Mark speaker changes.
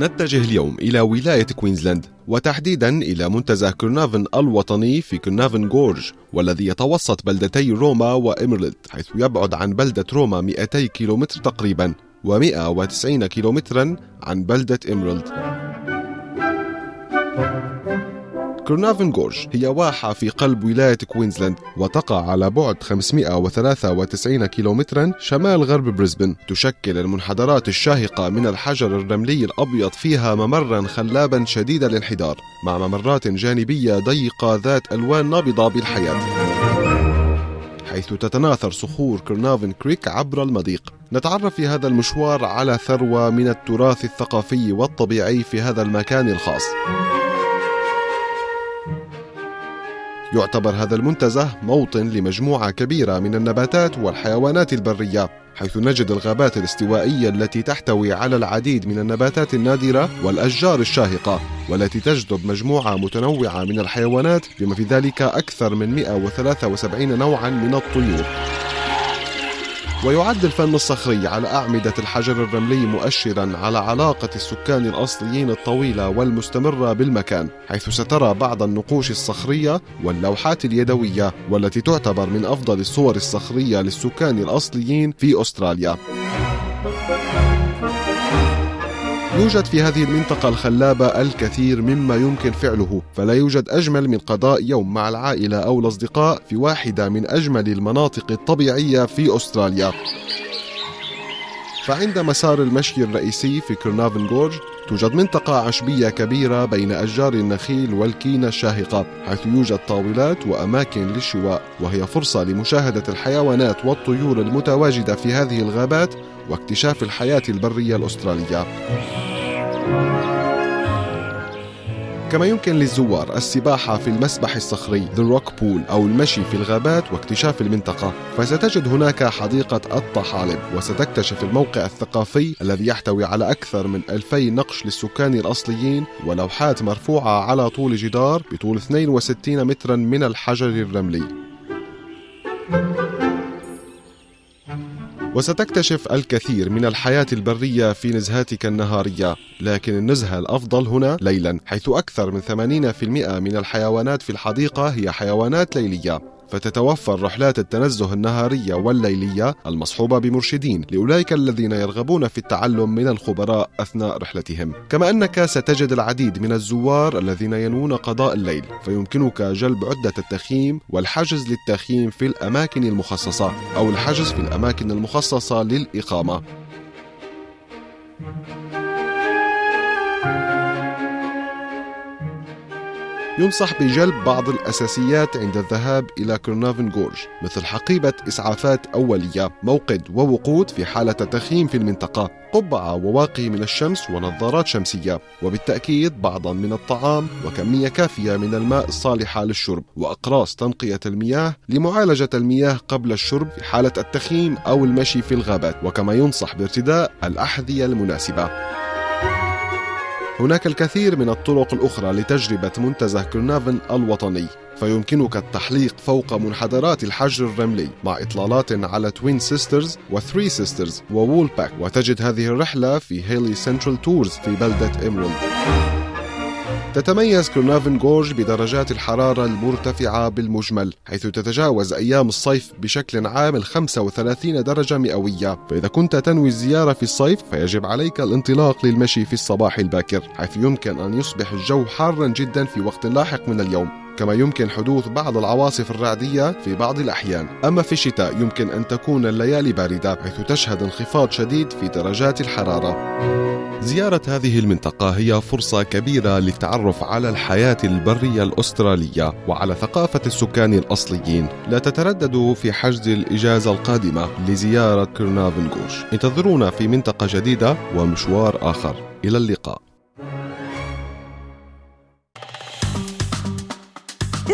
Speaker 1: نتجه اليوم إلى ولاية كوينزلاند وتحديدا إلى منتزه كرنافن الوطني في كرنافن جورج والذي يتوسط بلدتي روما وإمرلد حيث يبعد عن بلدة روما 200 كيلومتر تقريبا و190 كيلومترا عن بلدة إمرلد كرنافن جورج هي واحة في قلب ولاية كوينزلاند وتقع على بعد 593 كيلومترا شمال غرب بريسبن. تشكل المنحدرات الشاهقة من الحجر الرملي الأبيض فيها ممرا خلابا شديد الانحدار مع ممرات جانبية ضيقة ذات ألوان نابضة بالحياة. حيث تتناثر صخور كرنافن كريك عبر المضيق. نتعرف في هذا المشوار على ثروة من التراث الثقافي والطبيعي في هذا المكان الخاص. يعتبر هذا المنتزه موطن لمجموعة كبيرة من النباتات والحيوانات البرية حيث نجد الغابات الاستوائية التي تحتوي على العديد من النباتات النادرة والأشجار الشاهقة والتي تجذب مجموعة متنوعة من الحيوانات بما في ذلك أكثر من 173 نوعا من الطيور. ويعد الفن الصخري على أعمدة الحجر الرملي مؤشرا على علاقة السكان الأصليين الطويلة والمستمرة بالمكان حيث سترى بعض النقوش الصخرية واللوحات اليدوية والتي تعتبر من أفضل الصور الصخرية للسكان الأصليين في أستراليا. يوجد في هذه المنطقة الخلابة الكثير مما يمكن فعله فلا يوجد أجمل من قضاء يوم مع العائلة أو الأصدقاء في واحدة من أجمل المناطق الطبيعية في أستراليا. فعند مسار المشي الرئيسي في كرنافن جورج توجد منطقة عشبية كبيرة بين أشجار النخيل والكينة الشاهقة حيث يوجد طاولات وأماكن للشواء وهي فرصة لمشاهدة الحيوانات والطيور المتواجدة في هذه الغابات واكتشاف الحياة البرية الأسترالية. كما يمكن للزوار السباحة في المسبح الصخري The Rock Pool أو المشي في الغابات واكتشاف المنطقة. فستجد هناك حديقة الطحالب وستكتشف الموقع الثقافي الذي يحتوي على أكثر من 2000 نقش للسكان الأصليين ولوحات مرفوعة على طول جدار بطول 62 مترا من الحجر الرملي. وستكتشف الكثير من الحياة البرية في نزهاتك النهارية لكن النزهة الأفضل هنا ليلا حيث أكثر من 80% من الحيوانات في الحديقة هي حيوانات ليلية. فتتوفر رحلات التنزه النهارية والليلية المصحوبة بمرشدين لأولئك الذين يرغبون في التعلم من الخبراء أثناء رحلتهم. كما أنك ستجد العديد من الزوار الذين ينوون قضاء الليل فيمكنك جلب عدة التخييم والحجز للتخييم في الأماكن المخصصة أو الحجز في الأماكن المخصصة للإقامة. ينصح بجلب بعض الأساسيات عند الذهاب إلى كرنافن جورج مثل حقيبة إسعافات أولية موقد ووقود في حالة تخييم في المنطقة قبعة وواقي من الشمس ونظارات شمسية وبالتأكيد بعضا من الطعام وكمية كافية من الماء الصالحة للشرب وأقراص تنقية المياه لمعالجة المياه قبل الشرب في حالة التخييم أو المشي في الغابات وكما ينصح بارتداء الأحذية المناسبة. هناك الكثير من الطرق الأخرى لتجربة منتزه كرنافن الوطني فيمكنك التحليق فوق منحدرات الحجر الرملي مع إطلالات على توين سيسترز وثري سيسترز وول باك وتجد هذه الرحلة في هيلي سنترال تورز في بلدة إمرلد تتميز كرنافن جورج بدرجات الحرارة المرتفعة بالمجمل حيث تتجاوز أيام الصيف بشكل عام ال 35 درجة مئوية. فإذا كنت تنوي الزيارة في الصيف فيجب عليك الانطلاق للمشي في الصباح الباكر حيث يمكن أن يصبح الجو حارا جدا في وقت لاحق من اليوم. كما يمكن حدوث بعض العواصف الرعدية في بعض الأحيان. أما في الشتاء يمكن أن تكون الليالي باردة حيث تشهد انخفاض شديد في درجات الحرارة. زيارة هذه المنطقة هي فرصة كبيرة للتعرف على الحياة البرية الأسترالية وعلى ثقافة السكان الأصليين. لا تترددوا في حجز الإجازة القادمة لزيارة كرنافنغوش انتظرونا في منطقة جديدة ومشوار آخر. إلى اللقاء.